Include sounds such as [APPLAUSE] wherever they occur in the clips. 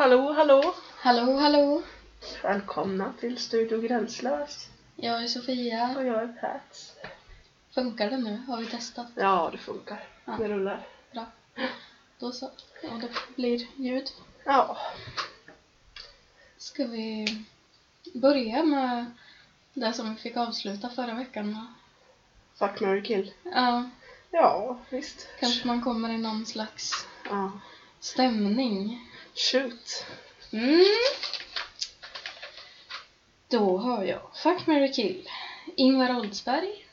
Hallå, hallå! Hallå, hallå! Välkomna till Studio Gränslös. Jag är Sofia. Och jag är Pats. Funkar det nu? Har vi testat? Ja, det funkar. Ja. Det rullar. Bra. Då så. Och det blir ljud. Ja, Ska vi börja med det som vi fick avsluta förra veckan med? fuck, marry, kill. Ja, Ja, visst. kanske man kommer i någon slags Ja. stämning. Shoot. Mm. Då har jag Fuck, marry, kill. Ingvar Oldsberg.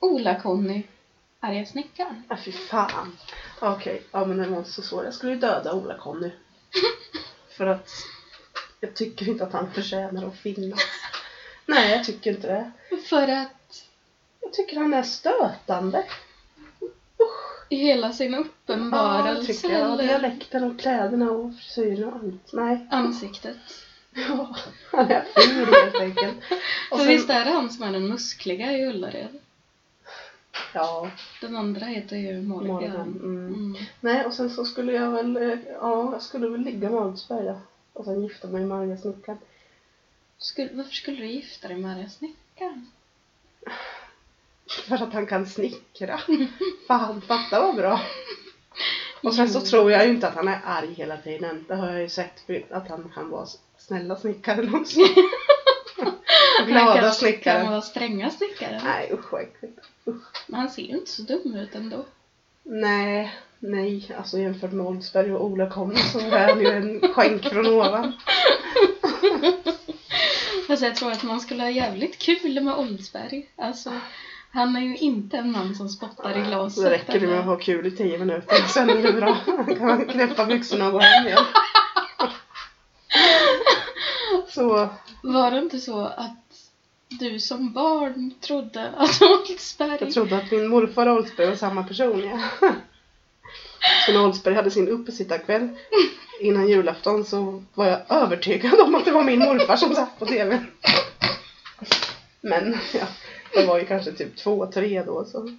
Ola-Conny. Arga snickaren. Ja, fy fan. Okej, ja men den var inte så svår. Jag skulle ju döda Ola-Conny. [LAUGHS] För att jag tycker inte att han förtjänar att finnas. Nej, jag tycker inte det. För att Jag tycker han är stötande. I hela sin Ja, uppenbarelse jag. Och dialekten och kläderna och frisyren och allt. Nej. ansiktet. Ja, han är ful helt enkelt. [LAUGHS] Och För sen- visst är det han som är den muskliga i Ullared? Ja, Den andra heter ju Morgan. Mm. Mm. Nej, och sen så skulle jag väl, eh, ja, jag skulle väl ligga med ja. Och sen gifta mig med Arga snickaren. Skulle, varför skulle du gifta dig med Arga snickaren? För att han kan snickra. [LAUGHS] Fan, fatta vad bra. Och sen så Jo. tror jag ju inte att han är arg hela tiden. Det har jag ju sett att han kan vara snälla snickaren också. [LAUGHS] Han Glada kan, Kan snickaren. vara stränga snickaren. Nej usch vad äckligt. Men han ser ju inte så dum ut ändå. Nej, nej, alltså jämfört med Oldsberg och Ola Conny så är han ju en skänk från ovan. Fast [LAUGHS] jag tror att man skulle ha jävligt kul med Oldsberg. Alltså, han är ju inte en man som spottar i glaset. Det räcker det med att ha kul i tio minuter, sen är det bra. Då kan man knäppa byxorna och gå hem igen. [LAUGHS] Så, Var det inte så att du som barn trodde att Oldsberg... jag trodde att min morfar och Oldsberg var samma person, ja. Så när Oldsberg hade sin uppesittarkväll innan julafton så var jag övertygad om att det var min morfar som satt på TV. Men, ja, jag var ju kanske typ två, tre då så.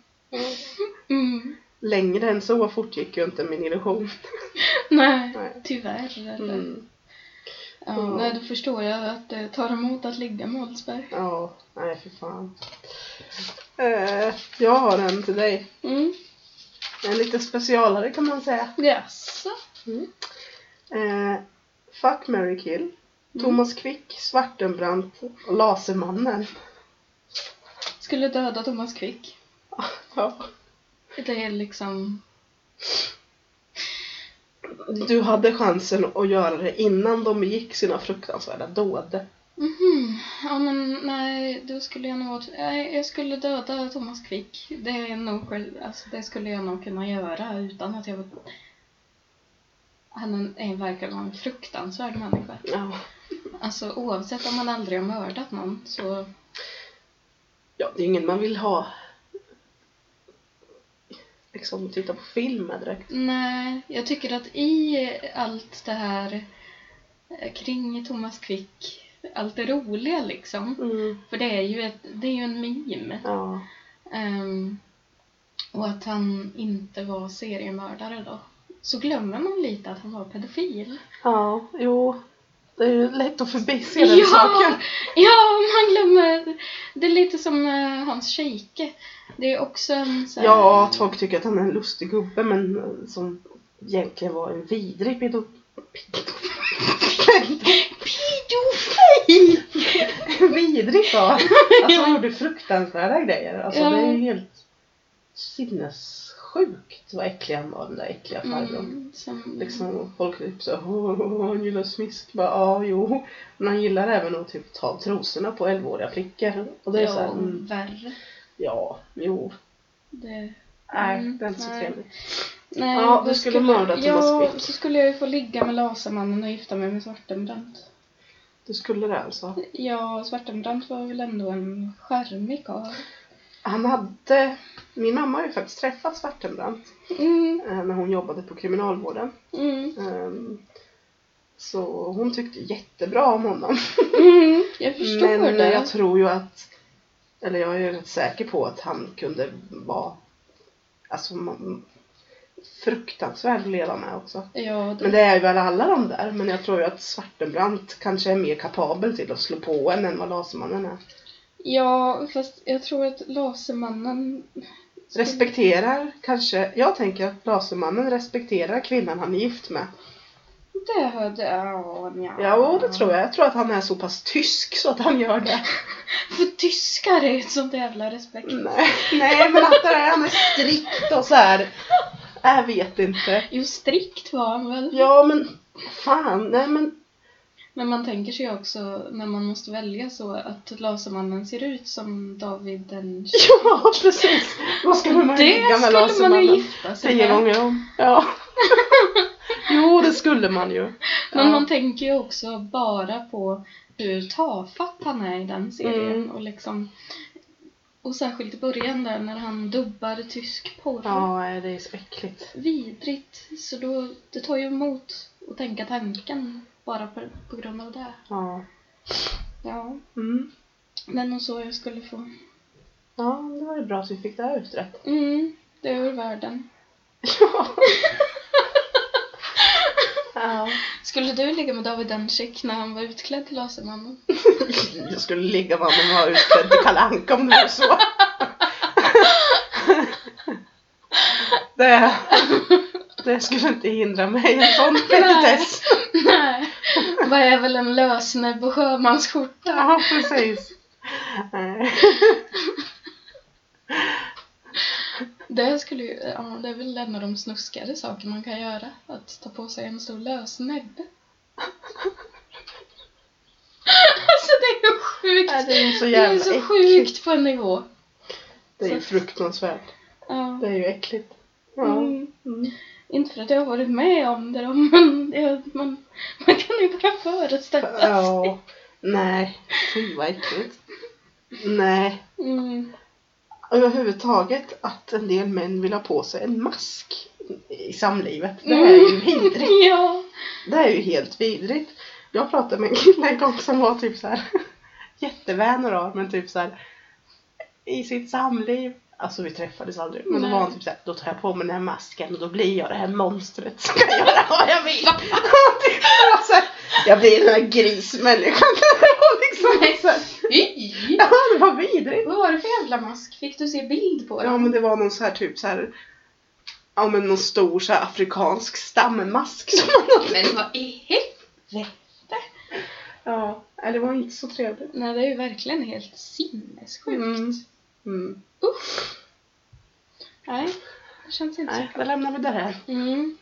Mm. Längre än så fortgick ju inte min illusion. [LAUGHS] Nej, Nej. tyvärr. Mm. Ja, Mm. Nej, då förstår jag att det tar emot att ligga med Oldsberg. Ja, nej för fan. Eh, jag har en till dig. Mm. En lite specialare kan man säga. Jaså? Eh, fuck, Mary kill. Mm. Thomas Quick, Svartenbrandt och Lasermannen. Skulle döda Thomas Quick. [LAUGHS] Ja. Det är liksom... Du hade chansen att göra det innan de begick sina fruktansvärda dåd. Mhm. Ja, men nej, då skulle jag nog... Nej, jag skulle döda Thomas Quick. Det är nog... Alltså, det skulle jag nog kunna göra utan att jag... Han är, verkar vara en fruktansvärd människa. Ja. Alltså oavsett om man aldrig har mördat någon så... ja, det är ingen man vill ha liksom titta på film med direkt. Nej, jag tycker att i allt det här eh, kring Thomas Quick, allt det roliga liksom. Mm. För det är ju, ett, det är ju en meme. Ja. Ehm, och att han inte var seriemördare då. Så glömmer man lite att han var pedofil. Ja, jo. Det är ju lätt att förbise den ja, saken. ja, man glömmer. Det är lite som eh, Hans Scheike. Det är också en så här, Ja, att folk tycker att han är en lustig gubbe men eh, som egentligen var en vidrig pedo... pedo... Pedofil! [LAUGHS] vidrig han. Alltså han gjorde fruktansvärda grejer. Alltså Ja. det är ju helt sinnessjukt vad äcklig han var den där äckliga farbrorn. Mm, som, Liksom folk typ så åh, han gillar smisk. Bara, ja, jo. Men han gillar även att typ ta av trosorna på 11-åriga flickor. Och det är ja, så här, mm, värre. ja, jo. Det, Nej, Mm, det är inte så trevligt. nej, Ja, du skulle mörda Thomas Ja, Quick. så skulle jag ju få ligga med Lasermannen och gifta mig med Svartenbrandt. Du skulle det alltså? Ja, Svartenbrandt var väl ändå en charmig karl. Han hade, min mamma har ju faktiskt träffat Svartenbrandt Mm, eh, när hon jobbade på kriminalvården. mm, Ehm, Så hon tyckte jättebra om honom. mm, jag [LAUGHS] förstår Men det. jag tror ju att, eller jag är rätt säker på att han kunde vara, alltså fruktansvärd att leva med också. Ja, det, Men det är ju väl alla de där. Men jag tror ju att Svartenbrandt kanske är mer kapabel till att slå på en än vad Lasermannen är. ja, fast jag tror att Lasermannen... Respekterar kanske, jag tänker att Lasermannen respekterar kvinnan han är gift med. Det hörde jag, ja. Ja, det tror jag. Jag tror att han är så pass tysk så att han gör det. [LAUGHS] För tyskar är ett sånt jävla respekt. Nej, nej men att det är, han är strikt och så här. Jag vet inte. Jo, strikt var han väl. Ja, men fan, nej men. Men man tänker sig också när man måste välja så att Lasermannen ser ut som David den [LAUGHS] Ja, precis. Då skulle man ligga Det med skulle man ju Lasermannen gifta sig tio med. gånger om. Ja. [LAUGHS] Jo, det skulle man ju. Men Ja. man tänker ju också bara på hur tafatt han är i den serien. Mm. Och liksom och särskilt i början där när han dubbar tysk porr. Ja, det är så äckligt. Vidrigt. Så då, det tar ju emot att tänka tanken bara på, på grund av det. Ja. Ja, Mm. är nog så jag skulle få. Ja, det var ju bra att vi fick det här utrett. Mm, det är ur världen. Ja. [LAUGHS] ja. Skulle du ligga med David Dencik när han var utklädd till Lasermannen? [LAUGHS] Jag skulle ligga med honom och vara utklädd till Kalle Anka om det var så. [LAUGHS] Det, det skulle inte hindra mig en [LAUGHS] sån petitess. Nej. Vad är väl en lösnäbb och sjömansskjorta? Ja, precis. [LAUGHS] Det skulle ju, ja det är väl en av de snuskigare saker man kan göra. Att ta på sig en stor lösnäbb. [LAUGHS] alltså det är ju sjukt. Nej, Det är så Det jävla är så äckligt. sjukt på en nivå. Det är ju fruktansvärt. Ja. Det är ju äckligt. Ja. Mm. Mm. Inte för att jag har varit med om det då, [LAUGHS] men det, man, man kan ju bara föreställa sig. Ja. Nej. Fy vad äckligt. Nej. Mm. Överhuvudtaget att en del män vill ha på sig en mask i samlivet. Det är ju vidrigt. [LAUGHS] Ja. Det är ju helt vidrigt. Jag pratade med en kille en gång som var typ så här [LAUGHS] jättevänner av men typ så här i sitt samliv. Alltså vi träffades aldrig men då Nej. var han typ såhär, då tar jag på mig den här masken och då blir jag det här monstret som kan göra vad jag vill. [LAUGHS] Så här, jag blir den här grismänniskan. [LAUGHS] Liksom så här, ja, det var vidrigt. Vad var det för jävla mask? Fick du se bild på den? Ja men det var någon så här typ så här Ja men någon stor så här afrikansk stammask som han hade. Men vad i helvete? Ja, det var inte så trevligt. Nej, det är ju verkligen helt sinnessjukt. Mm. Mm. Nej, det känns inte Nej, så då lämnar vi det här. Mm.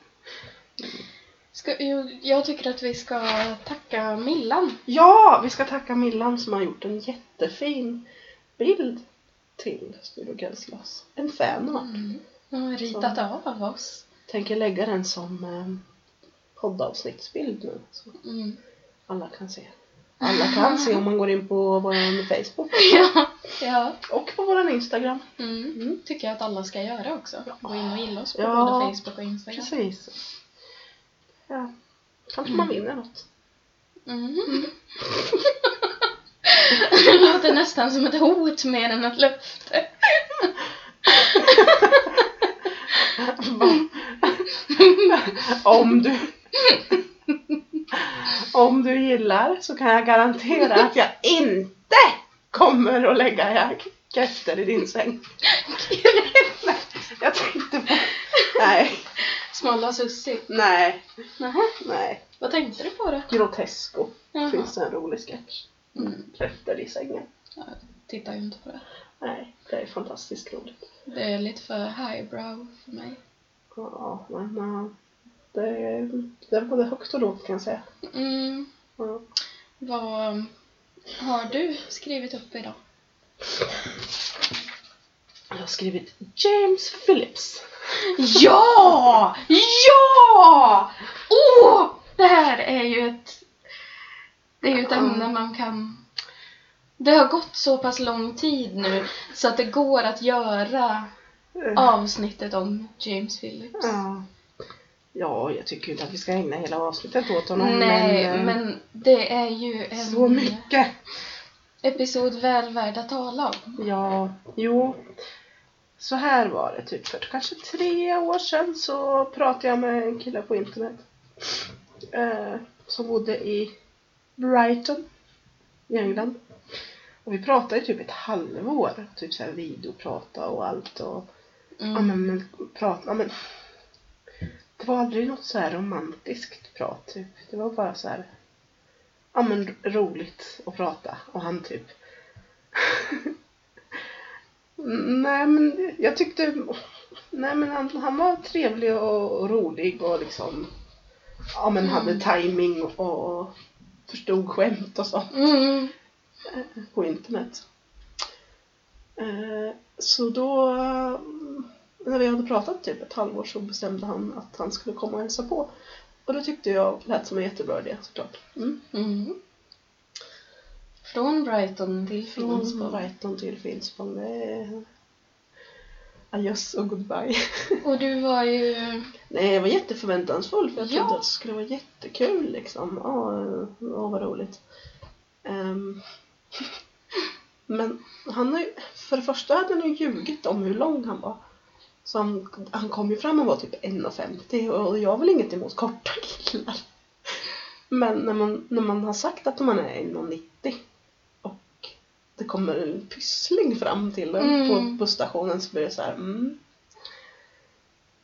Ska, jag, jag tycker att vi ska tacka Millan. Ja, vi ska tacka Millan som har gjort en jättefin bild till Studio Gränslas. En fanart. Mm. Hon har ritat av av oss. Tänker lägga den som eh, poddavsnittsbild nu. Så Mm. alla kan se. Alla [LAUGHS] kan se om man går in på vår Facebook [LAUGHS] Ja. ja. och på vår Instagram. Mm. Mm. Tycker jag att alla ska göra också. Gå in och gilla oss på Ja. både Facebook och Instagram. Precis. Ja, kanske man vinner något. Mm. [LAUGHS] det låter nästan som ett hot mer än ett löfte. om du [LAUGHS] om du gillar så kan jag garantera att jag inte kommer att lägga kräftor i din säng. jag tänkte på... Nej, Smala Sussi. nej, Nähä, nej. vad tänkte du på då? Grotesco Jaha. finns det en rolig sketch. Mm. Kräftor i sängen. Jag tittar ju inte på det. Nej, det är fantastiskt roligt. Det är lite för highbrow för mig. Ja, men det är både högt och lågt kan jag säga. Mm. Ja. Vad har du skrivit upp idag? Jag har skrivit James Phillips. [LAUGHS] Ja! Ja! Åh! Det här är ju ett... Det är ju ett ämne man kan... Det har gått så pass lång tid nu så att det går att göra avsnittet om James Phillips. Ja. Ja, jag tycker inte att vi ska ägna hela avsnittet åt honom. Nej, men, men, eh, det är ju en Så mycket. episod väl värd att tala om. Ja, jo. så här var det, typ för kanske tre år sedan så pratade jag med en kille på internet. Eh, som bodde i Brighton i England. Och vi pratade i typ ett halvår. Typ såhär videoprata och allt och Mm. ja men, men prata, ja men. Det var aldrig något så här romantiskt prat typ. Det var bara så här. Ja men roligt att prata och han typ. [LAUGHS] nej men jag tyckte. Nej men han, han var trevlig och, rolig och liksom. Ja men hade Mm. timing och förstod skämt och så Mm. på internet. Eh, Så då, eh, när vi hade pratat typ ett halvår så bestämde han att han skulle komma och hälsa på. Och det tyckte jag lät som en jättebra idé såklart. Mm. Mm. Från Brighton till Från Finspång. Brighton till Finspång, det är adjöss och goodbye. [LAUGHS] Och du var ju... Nej, jag var jätteförväntansfull för jag Ja. trodde att det skulle vara jättekul liksom. Ja, åh vad roligt. Ehm, men han har ju, för det första hade han ju ljugit om hur lång han var. Så han, kom ju fram och var typ 1,50 och jag har väl inget emot korta killar. Men när man, när man har sagt att man är 1,90 och det kommer en pyssling fram till en Mm. på busstationen så blir det så här, mm.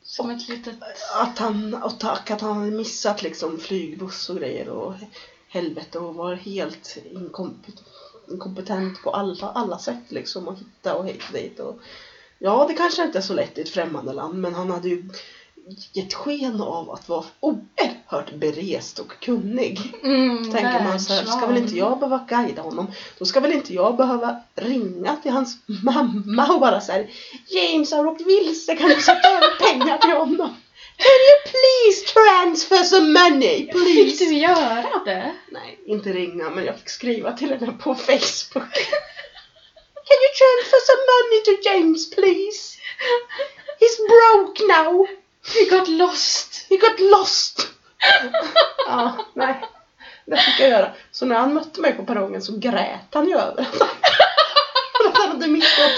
Som ett litet... Att han, och tack att han hade missat liksom flygbuss och grejer och helvete och var helt inkompet- inkompetent på alla, alla sätt liksom och hitta och hit och dit och ja det kanske inte är så lätt i ett främmande land men han hade ju gett sken av att vara oerhört berest och kunnig. Mm, Tänker man så här, ska väl inte jag behöva guida honom? Då ska väl inte jag behöva ringa till hans mamma och bara så här, James har åkt vilse, kan du sätta över pengar till honom? Can you please transfer some money, Fick please? du göra det? Nej, inte ringa, men jag fick skriva till henne på Facebook. Can you transfer some money to James, please? He's broke now. We got lost. He got lost. ja, nej. Det fick jag göra. Så när han mötte mig på perrongen så grät han ju över att han- att han hade missat.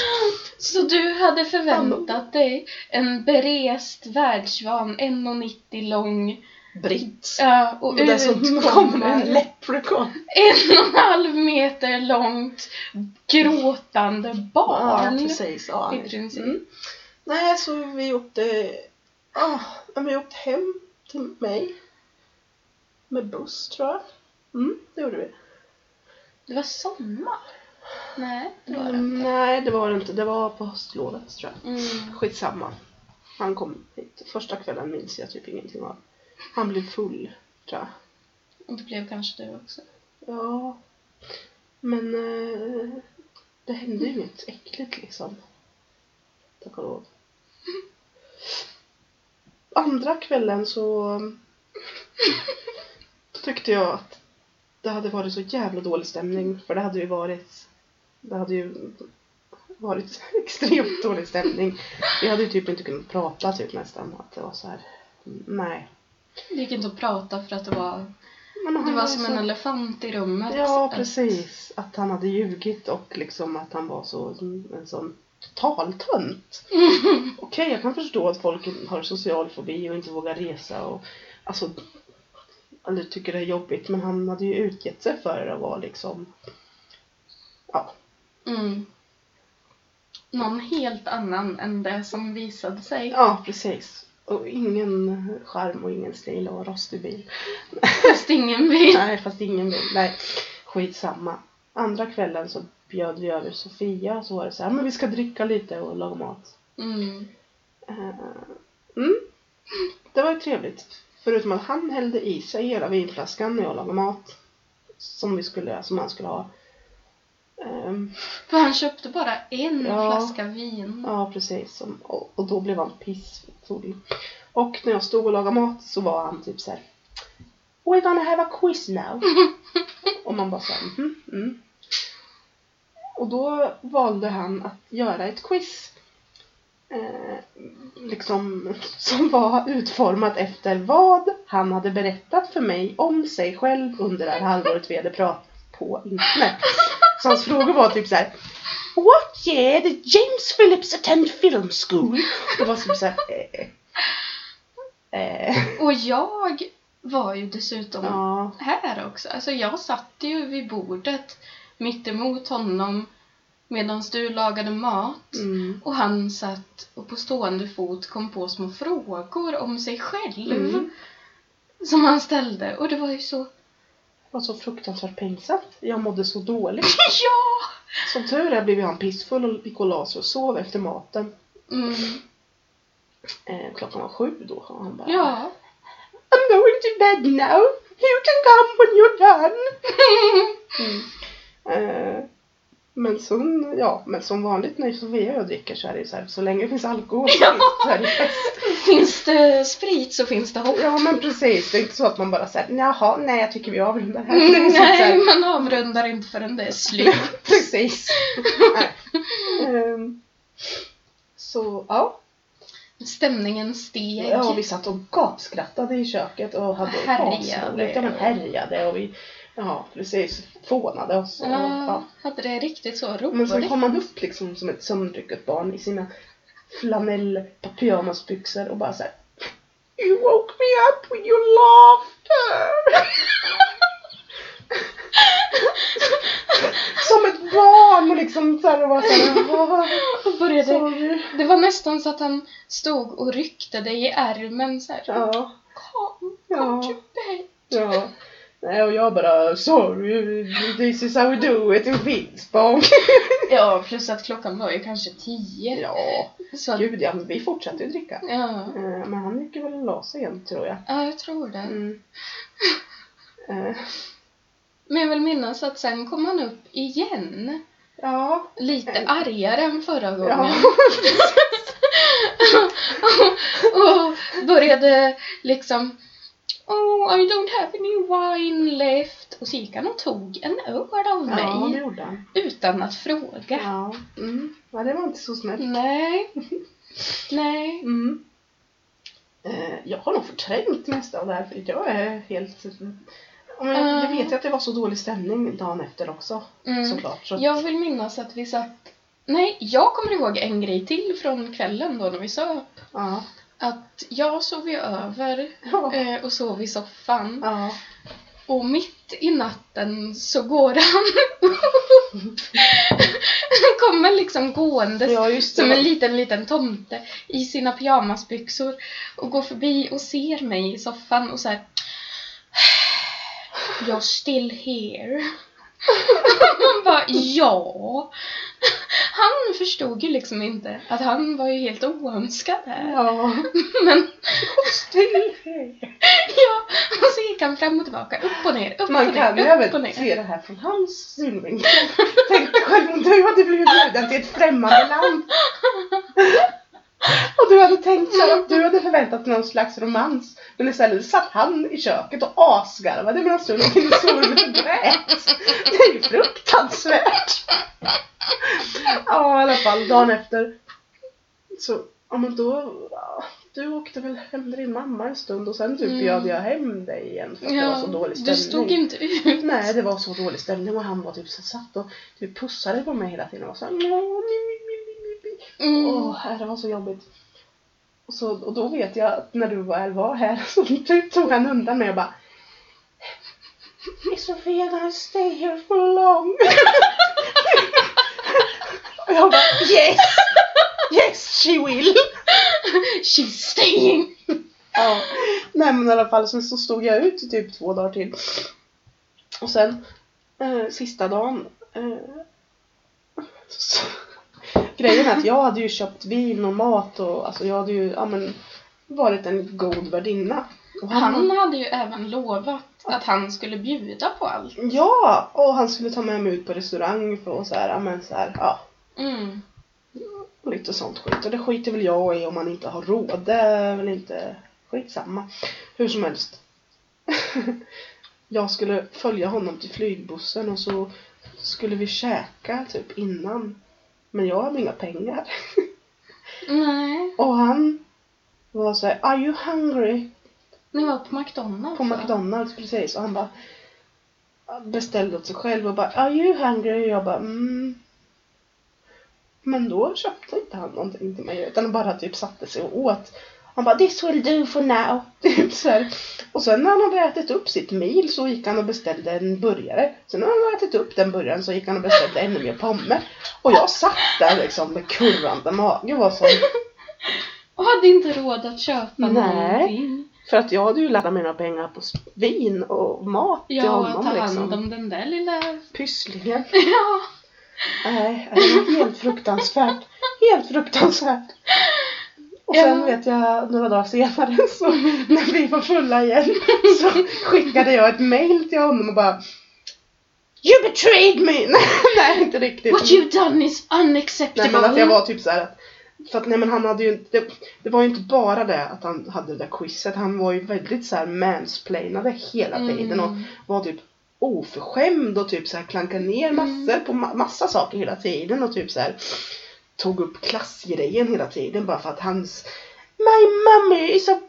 Så du hade förväntat dig en berest, världsvan, 1,90 lång Britt. ja, och Och dessutom kommer en leprechaun. en och en halv meter långt gråtande Ja, barn. precis. Ja, I princip. Mm. Nej, så vi åkte, ah, vi åkte hem till mig. Med buss tror jag. Mm, det gjorde vi. Det var sommar. Nej, det var det Mm, inte. nej, det var det inte. Det var på höstlovet tror jag. Mm. Skitsamma. Han kom hit. Första kvällen minns jag typ ingenting av. Han blev full, tror jag. Och det blev kanske du också. Ja. Men eh, det hände ju inget äckligt liksom. Tack och lov. Andra kvällen så tyckte jag att det hade varit så jävla dålig stämning. För det hade ju varit det hade ju varit [LAUGHS] extremt dålig stämning. Vi hade ju typ inte kunnat prata typ nästan. Att det var så här. Nej. Det gick inte att prata för att det var, det var som så- en elefant i rummet. Ja, precis. Att han hade ljugit och liksom att han var så en sån total tönt. [LAUGHS] Okej, jag kan förstå att folk har social fobi och inte vågar resa och alltså eller tycker det är jobbigt men han hade ju utgett sig för att vara liksom ja, Mm. Någon helt annan än det som visade sig. ja precis. Och ingen charm och ingen stil och rostig bil. Fast ingen vill. Nej, fast ingen vill. Nej, skitsamma. Andra kvällen så bjöd vi över Sofia så var det så här, men vi ska dricka lite och laga mat. Mm. Eh, Mm. Det var ju trevligt. Förutom att han hällde i sig hela vinflaskan när jag lagade mat. Som vi skulle, som han skulle ha. Ehm, För han köpte bara en Ja. flaska vin. ja, precis. Och, och då blev han pissfull. Och när jag stod och lagade mat så var han typ så här. We're gonna have a quiz now. [LAUGHS] och man bara såhär, mhm, mm. Och då valde han att göra ett quiz. Eh, liksom som var utformat efter vad han hade berättat för mig om sig själv under det här halvåret vi hade pratat på internet. Så hans frågor var typ så här. What year did James Phillips attend film school? Det var som såhär, eh, eh. Och jag var ju dessutom Ja. här också. Alltså jag satt ju vid bordet mitt emot honom medan du lagade mat. Mm. Och han satt och på stående fot kom på små frågor om sig själv. Mm. Som han ställde. Och det var ju så... Var så fruktansvärt pinsamt. Jag mådde så dåligt. [LAUGHS] Ja! Som tur är blev han pissfull och gick och la sig och sov efter maten. Mm. Eh, klockan var sju då och han bara Ja. I'm going to bed now. You can come when you're done. [LAUGHS] Mm. Men som, ja, men som vanligt när Sofia och jag dricker så är det så här, så länge det finns alkohol så, så är det fest. finns det sprit så finns det hopp. Ja men precis, det är inte så att man bara säger jaha, nej jag tycker vi avrundar här. Mm, nej, här, man avrundar inte förrän det är slut. [LAUGHS] precis. Ehm, så ja, Stämningen steg. ja, vi satt och gapskrattade i köket och hade Härjade. Ja men härjade och vi, ja precis, fånade oss. Och, ja. Ja, hade det riktigt så Men sen roligt. kom han upp liksom som ett sömndrucket barn i sina flanell pyjamasbyxor och bara såhär You woke me up with your laughter! [LAUGHS] som ett barn och liksom såhär och var såhär [LAUGHS] började, Sorry. det var nästan så att han stod och ryckte dig i ärmen så här. Ja, Kom, Ja. kom till bed. ja. Nej och jag bara sorry, this is how we do it in Finspång. [LAUGHS] Ja, plus att klockan var ju kanske tio. ja, Så att, gud ja, men vi fortsatte ju dricka. ja. Eh, Men han gick väl och la sig igen tror jag. ja, jag tror det. Mm. [LAUGHS] Eh, Men jag vill minnas att sen kom han upp igen. ja. Lite Eh. argare än förra gången. Ja. [LAUGHS] och började liksom Oh, I don't have any wine left. Och så gick han och tog en öl av ja, det mig gjorde han. utan att fråga. Ja. Mm. ja, det var inte så snällt. Nej. [LAUGHS] Nej. Mm. Eh, jag har nog förträngt mesta av det här för jag är helt... Men jag, jag vet ju att det var så dålig stämning dagen efter också Mm. såklart. Så. Jag vill minnas att vi satt... Nej, jag kommer ihåg en grej till från kvällen då när vi söp. Ja. Att jag sov ju över [LAUGHS] Ja. eh, och sov i soffan. Ja. Och mitt i natten så går han [LAUGHS] kommer liksom gåendes ja, som en liten, liten tomte i sina pyjamasbyxor och går förbi och ser mig i soffan och så här. You're still here. [LAUGHS] Man bara, ja. [LAUGHS] Han förstod ju liksom inte att han var ju helt oönskad här. Ja. [LAUGHS] Men [LAUGHS] ja, och så gick han fram och tillbaka, upp och ner, upp Man och kan ner, upp och ner. se det här från hans synvinkel. Tänk dig själv om du hade blivit bjuden till ett främmande land. Och du hade tänkt så här du hade förväntat någon slags romans. Men istället satt han i köket och asgarvade medan du låg i sovrummet och grät. Det är ju fruktansvärt. Ja, i alla fall dagen efter. Så, ja men då, ja, du åkte väl hem till din mamma en stund och sen typ Mm. bjöd jag hem dig igen för att det var så dålig stämning. du stod inte ut. Nej, det var så dålig stämning och han var typ så satt och typ pussade på mig hela tiden och var såhär "Åh, mi, mi, mi, mi, mi." Mm. Åh, det var så jobbigt. Och, så, och då vet jag att när du väl var här [LAUGHS] så typ tog han undan mig och bara Is Sofia gonna stay here for long? och jag bara yes! Yes she will! She's staying. Ja. Nej men i alla fall sen så stod jag ut i typ två dagar till. Och sen eh, sista dagen eh, så, Grejen är att jag hade ju köpt vin och mat och alltså jag hade ju ja, men, varit en god värdinna. Och Han hade ju även lovat att han skulle bjuda på allt. Ja! Och han skulle ta med mig ut på restaurang för att så här, ja men så här, ja. Mm. Och lite sånt skit. Och det skiter väl jag i om man inte har råd. Det är väl inte skitsamma. Hur som helst. [LAUGHS] jag skulle följa honom till flygbussen och så skulle vi käka typ innan. Men jag hade inga pengar. [LAUGHS] Nej. Och han var så här, Are you hungry? Ni var på McDonalds På? McDonalds precis. Och han bara beställde åt sig själv och bara Are you hungry? Och jag bara mm. Men då köpte inte han någonting till mig utan bara typ satte sig och åt. Han bara this will do for now. Typ [LAUGHS] så här. Och sen när han hade ätit upp sitt mil så gick han och beställde en burgare. Sen när han hade ätit upp den burgaren så gick han och beställde ännu mer pommes. Och jag satt där liksom med kurrande mage och var så [LAUGHS] Och hade inte råd att köpa Nej. någonting. För att jag hade ju lagt mina pengar på vin och mat till Ja, honom ta hand liksom. om den där lilla... Pysslingen. [LAUGHS] Ja. Nej, det var helt fruktansvärt. Helt fruktansvärt. Och sen Ja. vet jag några dagar senare [LAUGHS] så när vi var fulla igen [LAUGHS] så skickade jag ett mail till honom och bara You betrayed me! [LAUGHS] nej, inte riktigt. What you've done is unacceptable. Nej men att jag var typ så här att för att nej men han hade ju inte, det, det var ju inte bara det att han hade det där quizet, han var ju väldigt så här mansplainade hela tiden och Mm. var typ oförskämd och typ så här klankade ner massor på ma- massa saker hela tiden och typ så här tog upp klassgrejen hela tiden bara för att hans My mommy is a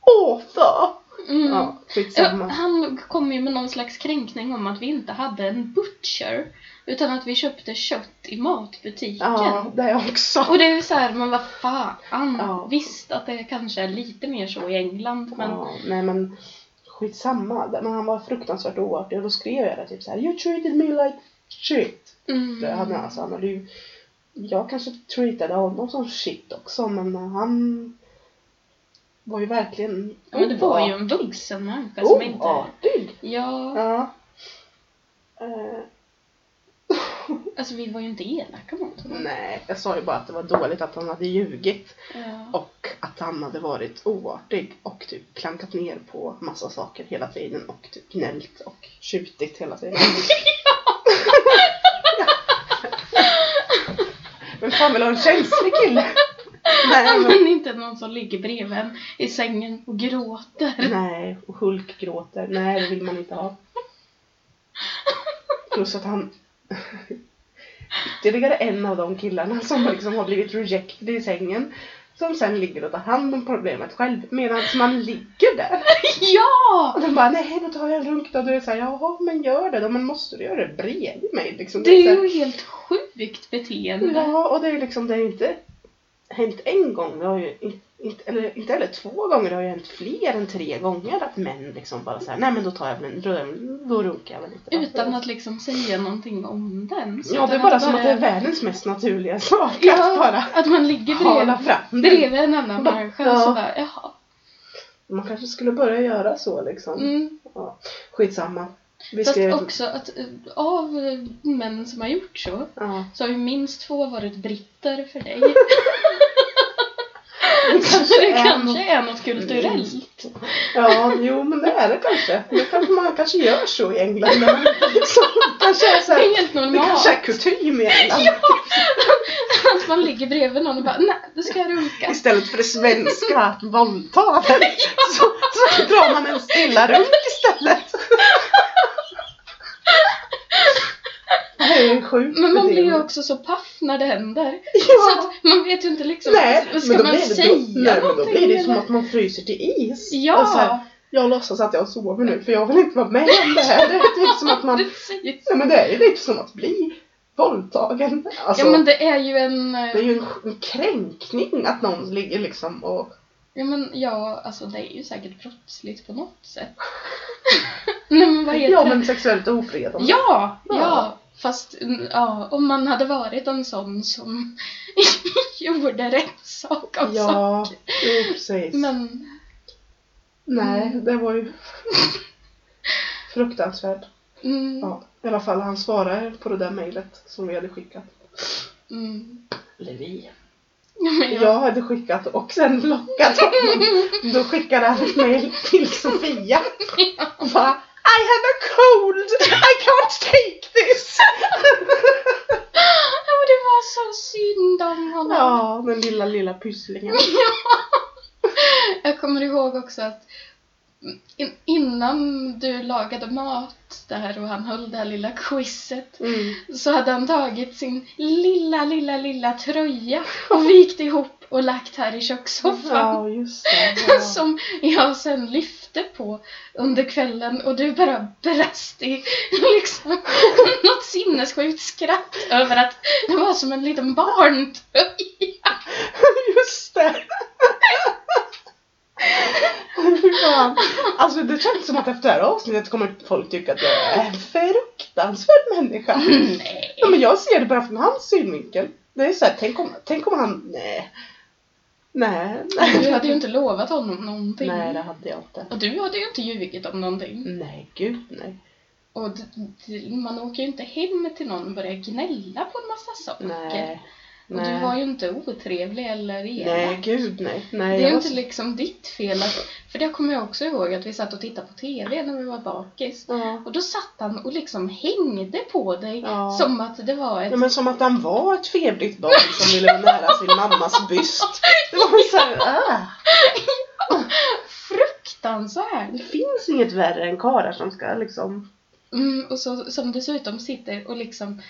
author! Mm. Ja, skitsamma. Han kom ju med någon slags kränkning om att vi inte hade en butcher. Utan att vi köpte kött i matbutiken. Ja, det också. Och det är ju så här, men vad fan. Ja. Visst att det kanske är lite mer så i England men Ja, nej men skitsamma. Men han var fruktansvärt oartig och då skrev jag det typ så här You treated me like shit. mm. Det hade, alltså, han hade ju, jag kanske treatade honom som shit också men han var ju verkligen ja, men det var ju en vuxen människa som inte... oartig. Ja, Ja. Eh, alltså vi var ju inte elaka mot honom. nej, jag sa ju bara att det var dåligt att han hade ljugit Ja. och att han hade varit oartig och typ klankat ner på massa saker hela tiden och typ gnällt och tjutit hela tiden. [LAUGHS] Fan vill ha en känslig kille? Nej, men inte någon som ligger bredvid en i sängen och gråter. nej, och Hulk gråter. Nej, det vill man inte ha. Plus att han ytterligare en av de killarna som liksom har blivit rejected i sängen som sen ligger och tar hand om problemet själv medan man ligger där. [LAUGHS] Ja! Och de bara, nej då tar jag en runk då. Och du är såhär, jaha men gör det då. Men måste du göra det bredvid mig? Liksom, Det är så här- ju helt sjukt beteende. Ja, och det är liksom, det är inte hänt en gång. Det har ju in- inte, eller inte heller två gånger. Det har ju hänt fler än tre gånger att män liksom bara såhär, nej men då tar jag väl en, då, då runkar jag väl lite. va?" Utan att liksom säga någonting om den. Ja, det är bara som att det är bara- världens mest naturliga sak att Ja, bara att man ligger bredvid, fram bredvid en annan Bara, människa och så ja. bara, jaha. Man kanske skulle börja göra så liksom. Mm. Ja, skitsamma. Vi Fast skrev... också att eh, av eh, män som har gjort så, Ja. så har ju minst två varit britter för dig. [LAUGHS] Det det är kanske något- är något kulturellt. Ja, jo men det är det kanske. Det kanske man kanske gör så i England. Men liksom, kanske är så Det här, är helt det normalt. kanske är kutym i England. Att man ligger bredvid någon och bara, nej, du ska runka. Istället för det svenska att våldta den så, så drar man en stilla runk istället. Sjukt Men man blir ju också så paff när det händer. Så Ja. att man vet ju inte liksom, Nej, vad ska men då man blir det, säga då, nej, men då blir det som att man fryser till is. Ja. Och så här, jag låtsas att jag sover nu för jag vill inte vara med om det här. Det är typ som att man. Ja men det är ju lite som att bli våldtagen. Alltså, Ja men det är ju en... eh, det är ju en, en kränkning att någon ligger liksom och... Ja men ja, alltså det är ju säkert brottsligt på något sätt. [LAUGHS] Nej men vad heter Ja det? men sexuellt ofredande. Ja, ja! Ja. Fast mm, ja, om man hade varit en sån som [LAUGHS] gjorde rätt sak av Ja, saker. jo, precis. Men Nej, det var ju fruktansvärt. mm, Ja, I alla fall han svarade på det där mejlet som vi hade skickat. mm. Eller vi. Ja, jag, Jag hade skickat och sen lockat honom. Då skickade han ett mejl till Sofia. [LAUGHS] Och bara I have a cold! I can't take this! [LAUGHS] ja, men det var så synd om honom. Ja, den lilla, lilla pysslingen. [LAUGHS] Jag kommer ihåg också att in, innan du lagade mat där och han höll det här lilla quizet Mm. så hade han tagit sin lilla, lilla, lilla tröja och vikt ihop och lagt här i kökssoffan. Ja. Ja. [LAUGHS] Som jag sen lyfte på under kvällen och du bara brast i liksom [LAUGHS] något sinnessjukt skratt över att det var som en liten barntröja. [LAUGHS] Just det! Fan. Alltså det känns som att efter det här avsnittet kommer folk tycka att jag är en fruktansvärd människa. Nej. Ja, men jag ser det bara från hans synvinkel. Det är så här, tänk om, tänk om han, nej. Nej, Du hade ju inte lovat honom någonting. Nej, det hade jag inte. Och du hade ju inte ljugit om någonting. Nej, gud nej. Och man åker ju inte hem till någon och börjar gnälla på en massa saker. Nej. Och du var ju inte otrevlig eller elak. Nej, gud nej. nej Det är ju inte liksom ditt fel att, för det kommer jag också ihåg att vi satt och tittade på TV när vi var bakis. Ja. Och då satt han och liksom hängde på dig Ja. som att det var ett... Ja, men som att han var ett febrigt barn som ville vara nära sin mammas byst. Det var så här, ah. Fruktansvärt! Det finns inget värre än karlar som ska liksom... Mm, och så, som dessutom sitter och liksom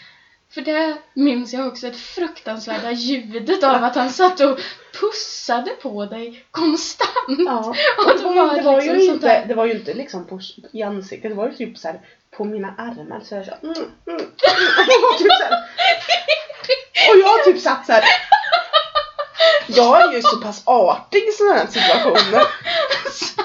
för det minns jag också ett fruktansvärda ljudet av att han satt och pussade på dig konstant. Ja. [LAUGHS] Och Det var, det var liksom ju inte, där- det var ju inte liksom på, i ansiktet, det var ju typ så här på mina armar så här, så mm, mm, mm. [LAUGHS] Det var typ så här. Och jag typ satt så här. Jag är ju så pass artig i sådana här situationer.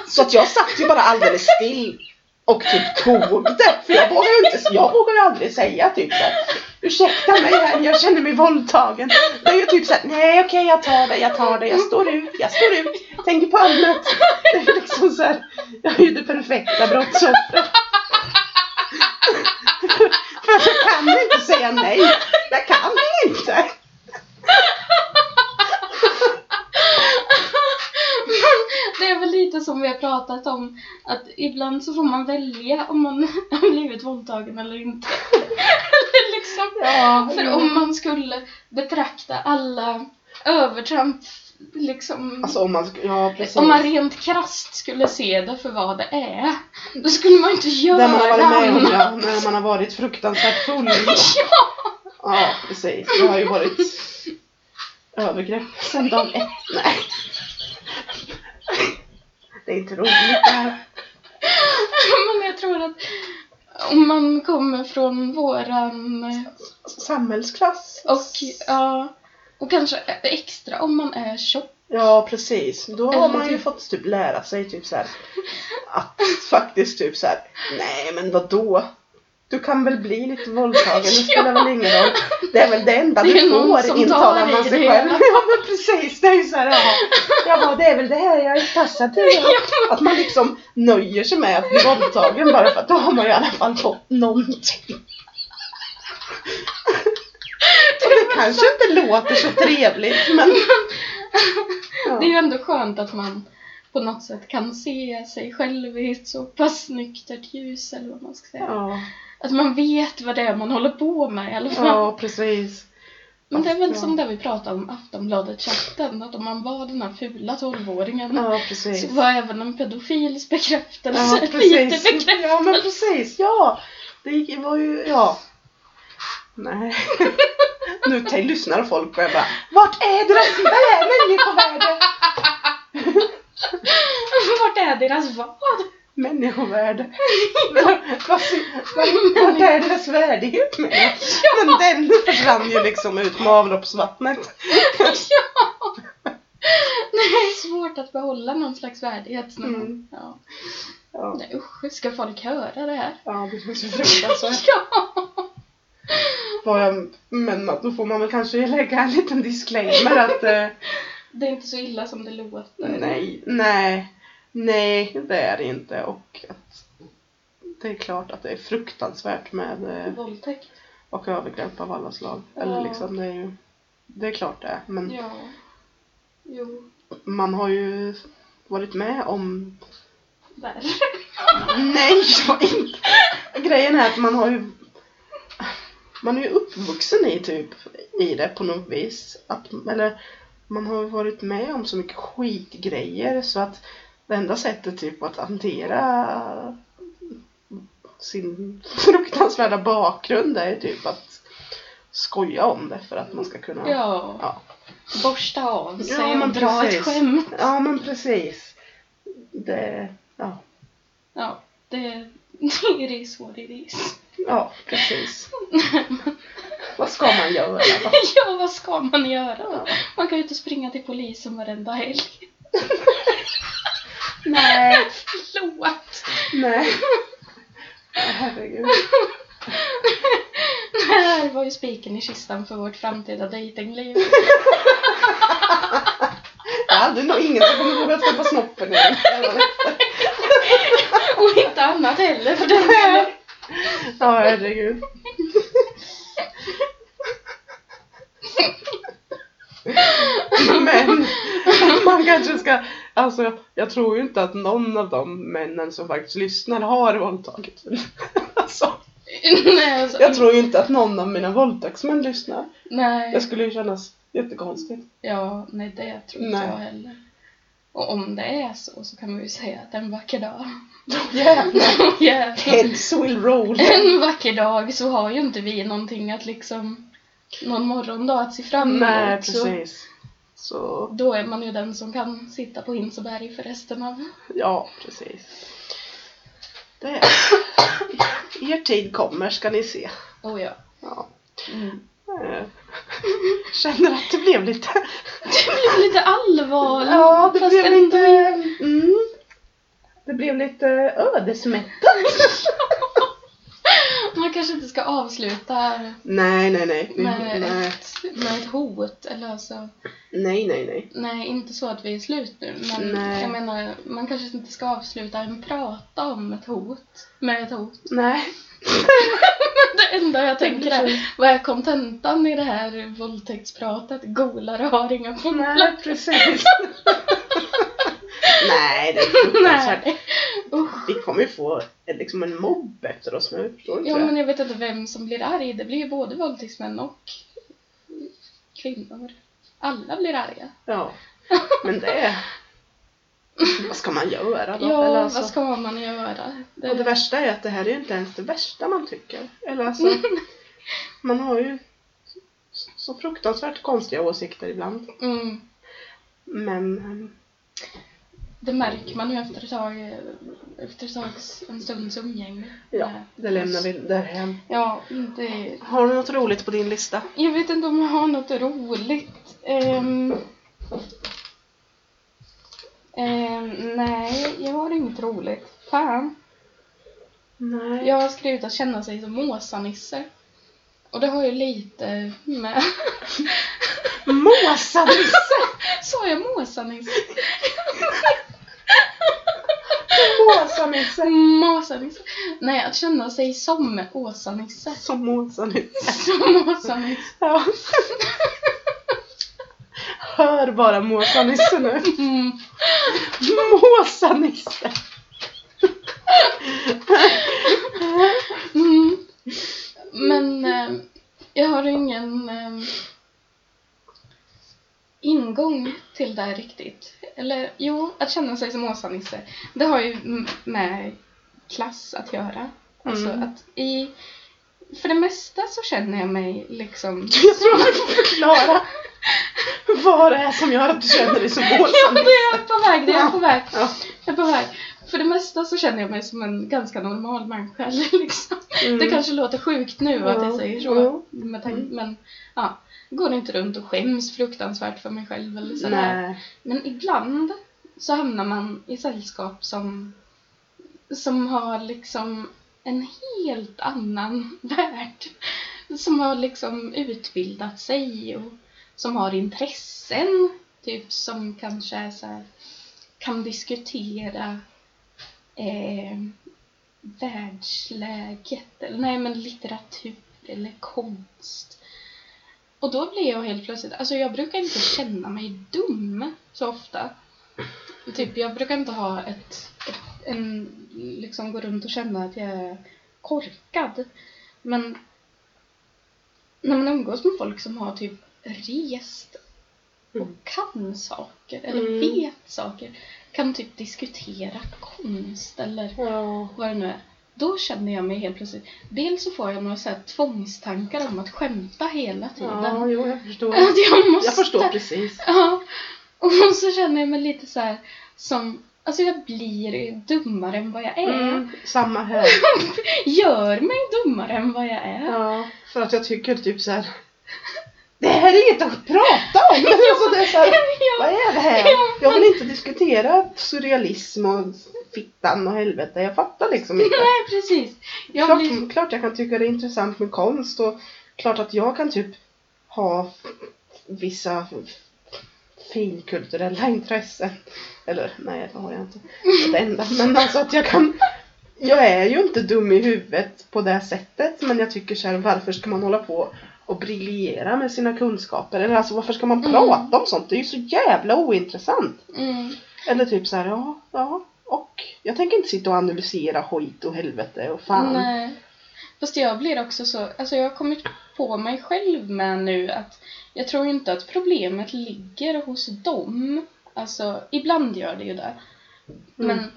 Så att jag satt ju bara alldeles still och typ tog det. För jag vågar ju inte, jag vågar ju aldrig säga typ här. Ursäkta mig här, jag känner mig våldtagen. Det är ju typ såhär, nej okej jag tar det, jag tar det, jag står ut, jag står ut. Tänker på annat. Det är liksom så här, jag är ju det perfekta brottsoffret. För jag kan inte säga nej. Jag kan inte. Det är väl lite som vi har pratat om att ibland så får man välja om man [LAUGHS] har blivit våldtagen eller inte. Eller liksom, Ja, för om man skulle betrakta alla övertramp liksom Alltså om man, ja precis. om man rent krasst skulle se det för vad det är, då skulle man inte göra Där man har varit med om, ja, när man har varit fruktansvärt [LAUGHS] full. Ja, precis. Det har ju varit övergrepp sen dag ett. Nej. Det är inte roligt det här. Men jag tror att om man kommer från våran Samhällsklass. och ja, och kanske extra om man är tjock. Ja, precis. Då har man ju typ- fått typ lära sig typ så här att [LAUGHS] faktiskt typ så här. nej men vadå? Du kan väl bli lite våldtagen, det [LAUGHS] spelar väl ingen roll. Det är väl det enda Det du får, intalar man sig själv. [LAUGHS] Ja men precis, det är ju så här, jaha. jaha det är väl det här jag är passad till. Ja. Att man liksom nöjer sig med att bli våldtagen bara för att då har man ju i alla fall fått någonting. Och det kanske inte låter så trevligt men Ja. Det är ju ändå skönt att man på något sätt kan se sig själv i ett så pass nyktert ljus eller vad man ska säga. Ja, Att man vet vad det är man håller på med i alla fall. ja precis. Men det är väl som det vi pratade om Aftonbladet-chatten, att om man var den här fula tolvåringen Ja, precis. så var även en pedofils bekräftelse Ja, [LAUGHS] lite bekräftelse. Ja, men precis. Ja. Det var ju, ja. Nej. Nu te- lyssnar folk och jag bara, vart är deras människovärde? [LAUGHS] Vart är deras vad? Människovärde. Vad- Vart är deras värdighet med det? Men den försvann ju liksom ut med avloppsvattnet. ja! Det är svårt att behålla någon slags värdighet. Mm. Ja. Ja, Nej usch, ska folk höra det här? ja det känns ju fruktansvärt. Ja! Jag- Men då får man väl kanske lägga en liten disclaimer att eh, Det är inte så illa som det låter. Nej, nej, nej det är det inte och det är klart att det är fruktansvärt med eh, Våldtäkt. och övergrepp av alla slag. Eller Ja. liksom det är ju, det är klart det är. Men Ja. Jo. man har ju varit med om, Där. [LAUGHS] nej jag inte. Grejen är att man har ju, man är ju uppvuxen i typ, i det på något vis. Att, eller man har ju varit med om så mycket skitgrejer så att det enda sättet typ att hantera sin fruktansvärda bakgrund är typ att skoja om det för att man ska kunna Ja. ja, borsta av sig Ja, och dra precis. ett skämt. Ja, men precis. Det, ja, Ja, det, [LAUGHS] det är så det är. ja precis. [LAUGHS] Vad ska man göra då? [LAUGHS] Ja, vad ska man göra? Ja. Man kan ju inte springa till polisen varenda helg. Nej, Förlåt. nej. Ja, Herregud. [LAUGHS] Det här var ju spiken i kistan för vårt framtida dejtingliv. Jag hade nog ingen som kommer våga stoppa snoppen igen. Och inte annat heller för den delen. Ja, herregud. Men man kanske ska, alltså jag tror ju inte att någon av de männen som faktiskt lyssnar har våldtagit. [LAUGHS] Alltså, Nej, alltså, jag tror ju inte att någon av mina våldtäktsmän lyssnar. nej. Det skulle ju kännas jättekonstigt. Ja, nej det tror inte Nej. jag heller. Och om det är så så kan man ju säga att en vacker dag. [LAUGHS] Jävlar. [LAUGHS] Jävlar. Heads will roll. En vacker dag så har ju inte vi någonting att liksom någon morgondag att se fram emot. Nej, precis. Så, då är man ju den som kan sitta på Hinseberg för resten av... ja, precis. Det. [COUGHS] Er tid kommer ska ni se. Oh ja. Ja. Mm. Eh, [LAUGHS] Känner att det blev lite... Det blev lite allvarligt. Ja, det blev lite... Mm, det blev lite ödesmättat. [LAUGHS] Kanske inte ska avsluta Nej, nej, nej. Med, Nej, ett, med ett hot. Eller alltså, nej, nej. nej. nej, inte så att vi är slut nu. Men Nej. jag menar, man kanske inte ska avsluta en prata om ett hot. Med ett hot. Nej. [LAUGHS] Det enda jag tänker är, vad är kontentan i det här våldtäktspratet? Golare har inga Nej, polare. precis. [LAUGHS] nej, det är [LAUGHS] fruktansvärt. Vi kommer ju få eh, liksom en mobb efter oss nu, förstår du inte Ja, det? men jag vet inte vem som blir arg. Det blir ju både våldtäktsmän och kvinnor. Alla blir arga. Ja. Men det... [LAUGHS] Vad ska man göra då? Ja, Eller alltså, vad ska man göra? Det, Och det värsta är att det här är ju inte ens det värsta man tycker. Eller alltså, [LAUGHS] man har ju så fruktansvärt konstiga åsikter ibland. mm, Men ehm, det märker man ju efter ett tag, efter ett tag, en stunds umgänge. ja, med det lämnar vi därhen. Ja, det... Har du något roligt på din lista? Jag vet inte om jag har något roligt. Ehm, ehm, nej, jag har inget roligt. Fan. Nej. Jag har skrivit att känna sig som Måsa-Nisse. Och det har ju lite med... Måsa-Nisse! [LAUGHS] Sa jag Måsa-Nisse? [LAUGHS] Måsa-Nisse! Måsa-Nisse. Nej, att känna sig som Åsa-Nisse. Som Måsa-Nisse. Som Åsa-Nisse. Ja. Hör bara Måsa-Nisse nu. Mm. Måsa-Nisse! Mm. Men eh, jag har ingen eh, ingång till det här riktigt. Eller jo, att känna sig som Åsa-Nisse. Det har ju med klass att göra. Alltså Mm. att i... För det mesta så känner jag mig liksom... [LAUGHS] Jag tror du får förklara vad det är som gör att du känner dig som [LAUGHS] Ja, det är jag på väg, det är jag på väg. Ja. Jag är på väg. För det mesta så känner jag mig som en ganska normal människa. [LAUGHS] Liksom. Mm. Det kanske låter sjukt nu att jag Ja, säger så. Med tanke, men ja, går inte runt och skäms fruktansvärt för mig själv eller sådär. Nej. Men ibland så hamnar man i sällskap som, som har liksom en helt annan [LAUGHS] värld. Som har liksom utbildat sig och som har intressen. Typ som kanske är så här, kan diskutera eh, världsläget. Eller nej, men litteratur eller konst. Och då blir jag helt plötsligt, alltså jag brukar inte känna mig dum så ofta. Typ jag brukar inte ha ett, ett en, liksom gå runt och känna att jag är korkad. Men när man umgås med folk som har typ rest och Mm. kan saker eller Mm. vet saker, kan typ diskutera konst eller Ja. vad det nu är. Då känner jag mig helt plötsligt, dels så får jag några så här tvångstankar om att skämta hela tiden. Ja, jo, jag förstår. [LAUGHS] Att jag måste... Jag förstår precis. [LAUGHS] Ja. Och så känner jag mig lite så här som, alltså jag blir dummare än vad jag är. Mm, samma här. [LAUGHS] Gör mig dummare än vad jag är. Ja, för att jag tycker typ så här. Det här är inget att prata om! [LAUGHS] alltså det är så här, [LAUGHS] vad är det här? Jag vill inte diskutera surrealism och fittan och helvete. Jag fattar liksom inte. Nej, precis. Jag Klart, blir... klart jag kan tycka det är intressant med konst och klart att jag kan typ ha vissa finkulturella [LAUGHS] intressen. Eller nej, det har jag inte. Det enda. Men alltså att jag kan jag är ju inte dum i huvudet på det sättet men jag tycker så här, varför ska man hålla på och briljera med sina kunskaper? Eller alltså varför ska man Mm. prata om sånt? Det är ju så jävla ointressant. Mm. Eller typ så här, ja, ja, och jag tänker inte sitta och analysera skit och helvete och fan. Nej. Fast jag blir också så, alltså jag har kommit på mig själv med nu att jag tror inte att problemet ligger hos dem. Alltså, ibland gör det ju det. Men Mm.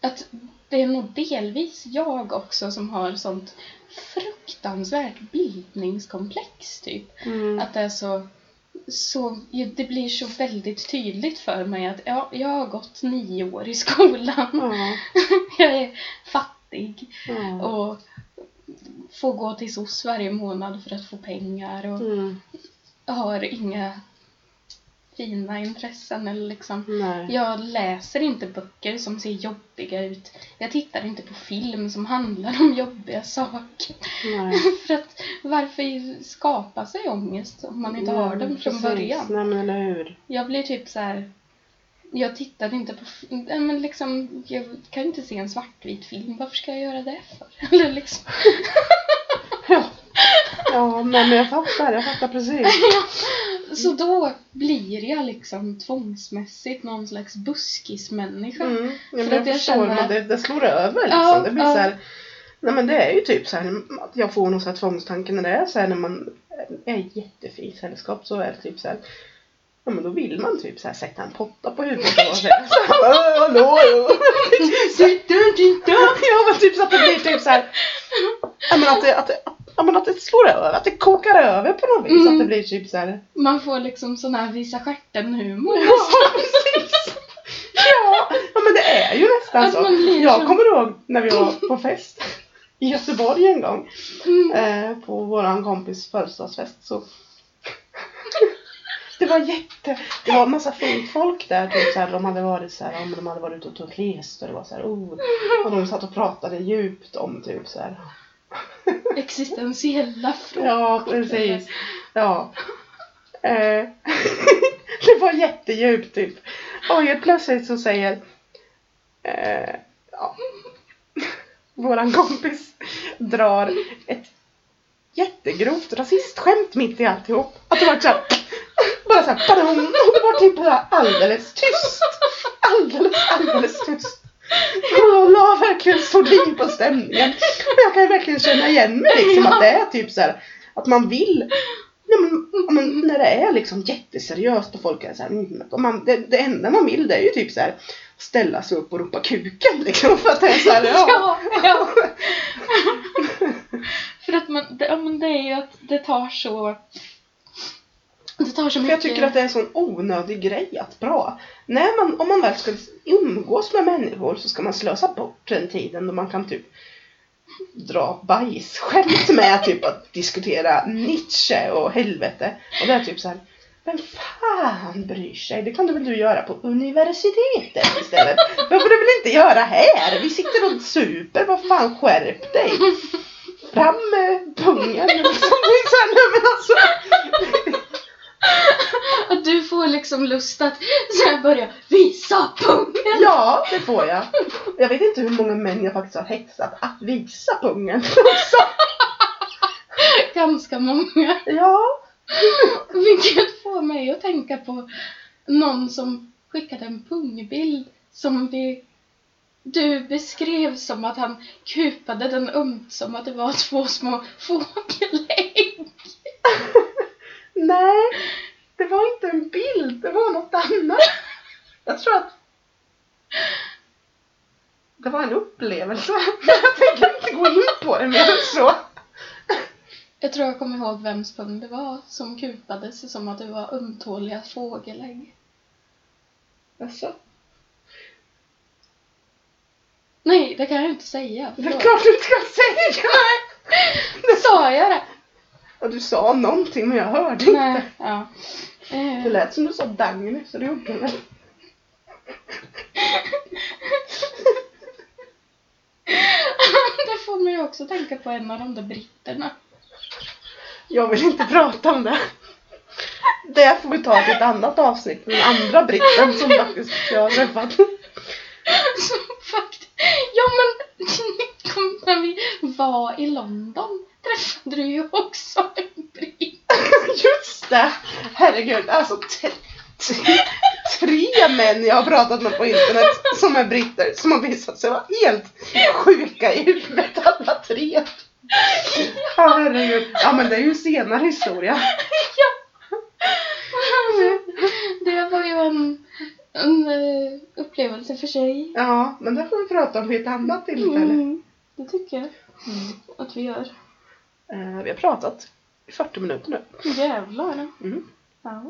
att det är nog delvis jag också som har sånt fruktansvärt bildningskomplex typ. Mm. Att det är så, så det blir så väldigt tydligt för mig att ja, jag har gått nio år i skolan. Ja, [LAUGHS] Jag är fattig ja. och får gå till SOS varje månad för att få pengar och Mm. har inga fina intressen eller liksom Nej. jag läser inte böcker som ser jobbiga ut. Jag tittar inte på film som handlar om jobbiga saker. Nej. [LAUGHS] För att varför skapa sig ångest om man inte har den från precis. början? Nej men eller hur. Jag blir typ så här. Jag tittade inte på, fi- nej, men liksom, jag kan inte se en svartvit film, varför ska jag göra det för? [LAUGHS] Eller liksom. Ja, men jag fattar, jag fattar precis. [LAUGHS] så då blir jag liksom tvångsmässigt någon slags buskismänniska. Mm. Ja, För jag att jag förstår, känner men att- det, det slår över liksom. Ja, det blir ja. så här, Nej men det är ju typ så här att jag får någon så här tvångstanke när det är så här när man är i jättefint sällskap så är det typ så här Ja men då vill man typ så här sätta en potta på huvudet och säga så här, "Åh, hallå, hallå." [LAUGHS] Sitta, [LAUGHS] titta! Ja men typ så att det blir typ så här Ja men att att det, ja, men att det slår över, att det kokar över på något vis. Mm. Att det blir typ så här Man får liksom sån här visa stjärten-humor. Ja, precis. Ja, ja, men det är ju nästan Att så. Jag så- kommer ihåg när vi var på fest i Göteborg en gång. Mm. Eh, på våran kompis födelsedagsfest. Så det var jätte... Det var en massa fint folk där. Typ så här, de hade varit så här, de hade varit ute och rest och det var så här, oh. Och de satt och pratade djupt om typ så här. Existentiella frågor. Ja, precis. Ja. Eh, [LAUGHS] det var jättedjupt typ. Och helt plötsligt så säger eh, ja, [LAUGHS] våran kompis drar ett jättegrovt rasistskämt mitt i alltihop. Att det var såhär bara såhär och det var typ bara alldeles tyst. Alldeles, alldeles tyst. Jag la verkligen sordin på stämningen. Och jag kan ju verkligen känna igen mig liksom att det är typ så här att man vill Nej, men, men när det är liksom jätteseriöst och folk är så här, mm, och man, det, det enda man vill det är ju typ så här ställa sig upp och ropa kuken liksom för att det är så här, ja. Ja, ja. För att man, det, ja, men det är ju att det tar så... Det tar så För mycket... jag tycker att det är en sån onödig grej att bra. När man, om man väl ska umgås med människor så ska man slösa bort den tiden då man kan typ dra bajsskämt med typ att diskutera Nietzsche och helvete. Och det är typ så här. Vem fan bryr sig? Det kan du väl du göra på universitetet istället? Får du väl inte göra här? Vi sitter och super. Vad fan skärp dig? Fram med pungen. Liksom. [LAUGHS] Det är så här, nej, men alltså. Att du får liksom lust att så här börja visa pungen. Ja, det får jag. Jag vet inte hur många män jag faktiskt har hetsat att visa pungen. Ganska många. Ja. Vilket får mig att tänka på någon som skickade en pungbild som vi du beskrev som att han kupade den ömt som att det var två små fågelägg. Nej, det var inte en bild. Det var något annat. Jag tror att... det var en upplevelse. Jag tänker inte gå in på det mer än så. Jag tror jag kommer ihåg vems pung det var som kupades som att det var ömtåliga fågelägg. Alltså, Nej, det kan jag inte säga. det är klart du inte ska säga! Sa jag det? Och du sa någonting men jag hörde inte. Nej, ja. Eh, Det lät som du sa Dagny, så det gjorde du väl? [LAUGHS] det får mig också tänka på en av de där britterna. Jag vill inte prata om det. Det får vi ta till ett annat avsnitt med den andra britten som faktiskt jag har träffat. [LAUGHS] Som faktiskt... Ja men, [LAUGHS] när vi var i London träffade du ju också en britt. Just det! Herregud, alltså tre, män jag har pratat med på internet som är britter som har visat sig vara helt sjuka i huvudet alla tre. Ja herregud. Ja men det är ju senare historia. Det var ju en, en eh, upplevelse för sig. Ja, men det får vi prata om vid ett annat tillfälle. Mm, det tycker jag att vi gör. Eh, vi har pratat i 40 minuter nu. Jävlar. Mm. Ja.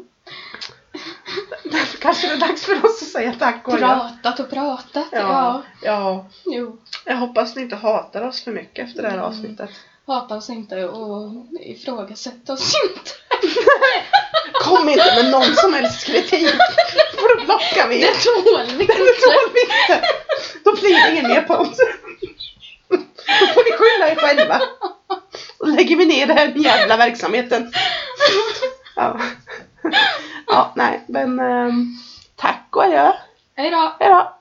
Därför kanske det är dags för oss att säga tack och. Pratat och pratat. Ja. Ja, ja. Jo. Jag hoppas ni inte hatar oss för mycket efter det här Mm. avsnittet. Hata oss inte och ifrågasätta oss inte. [LAUGHS] Kom inte med någon som helst kritik. För då blockar vi Det tål vi Det inte. tål vi inte. Då blir det ingen mer podd. Då får ni skylla er själva. Då lägger vi ner den här jävla verksamheten. Ja, ja nej, men ehm, tack och adjö. Hej då. Hej då.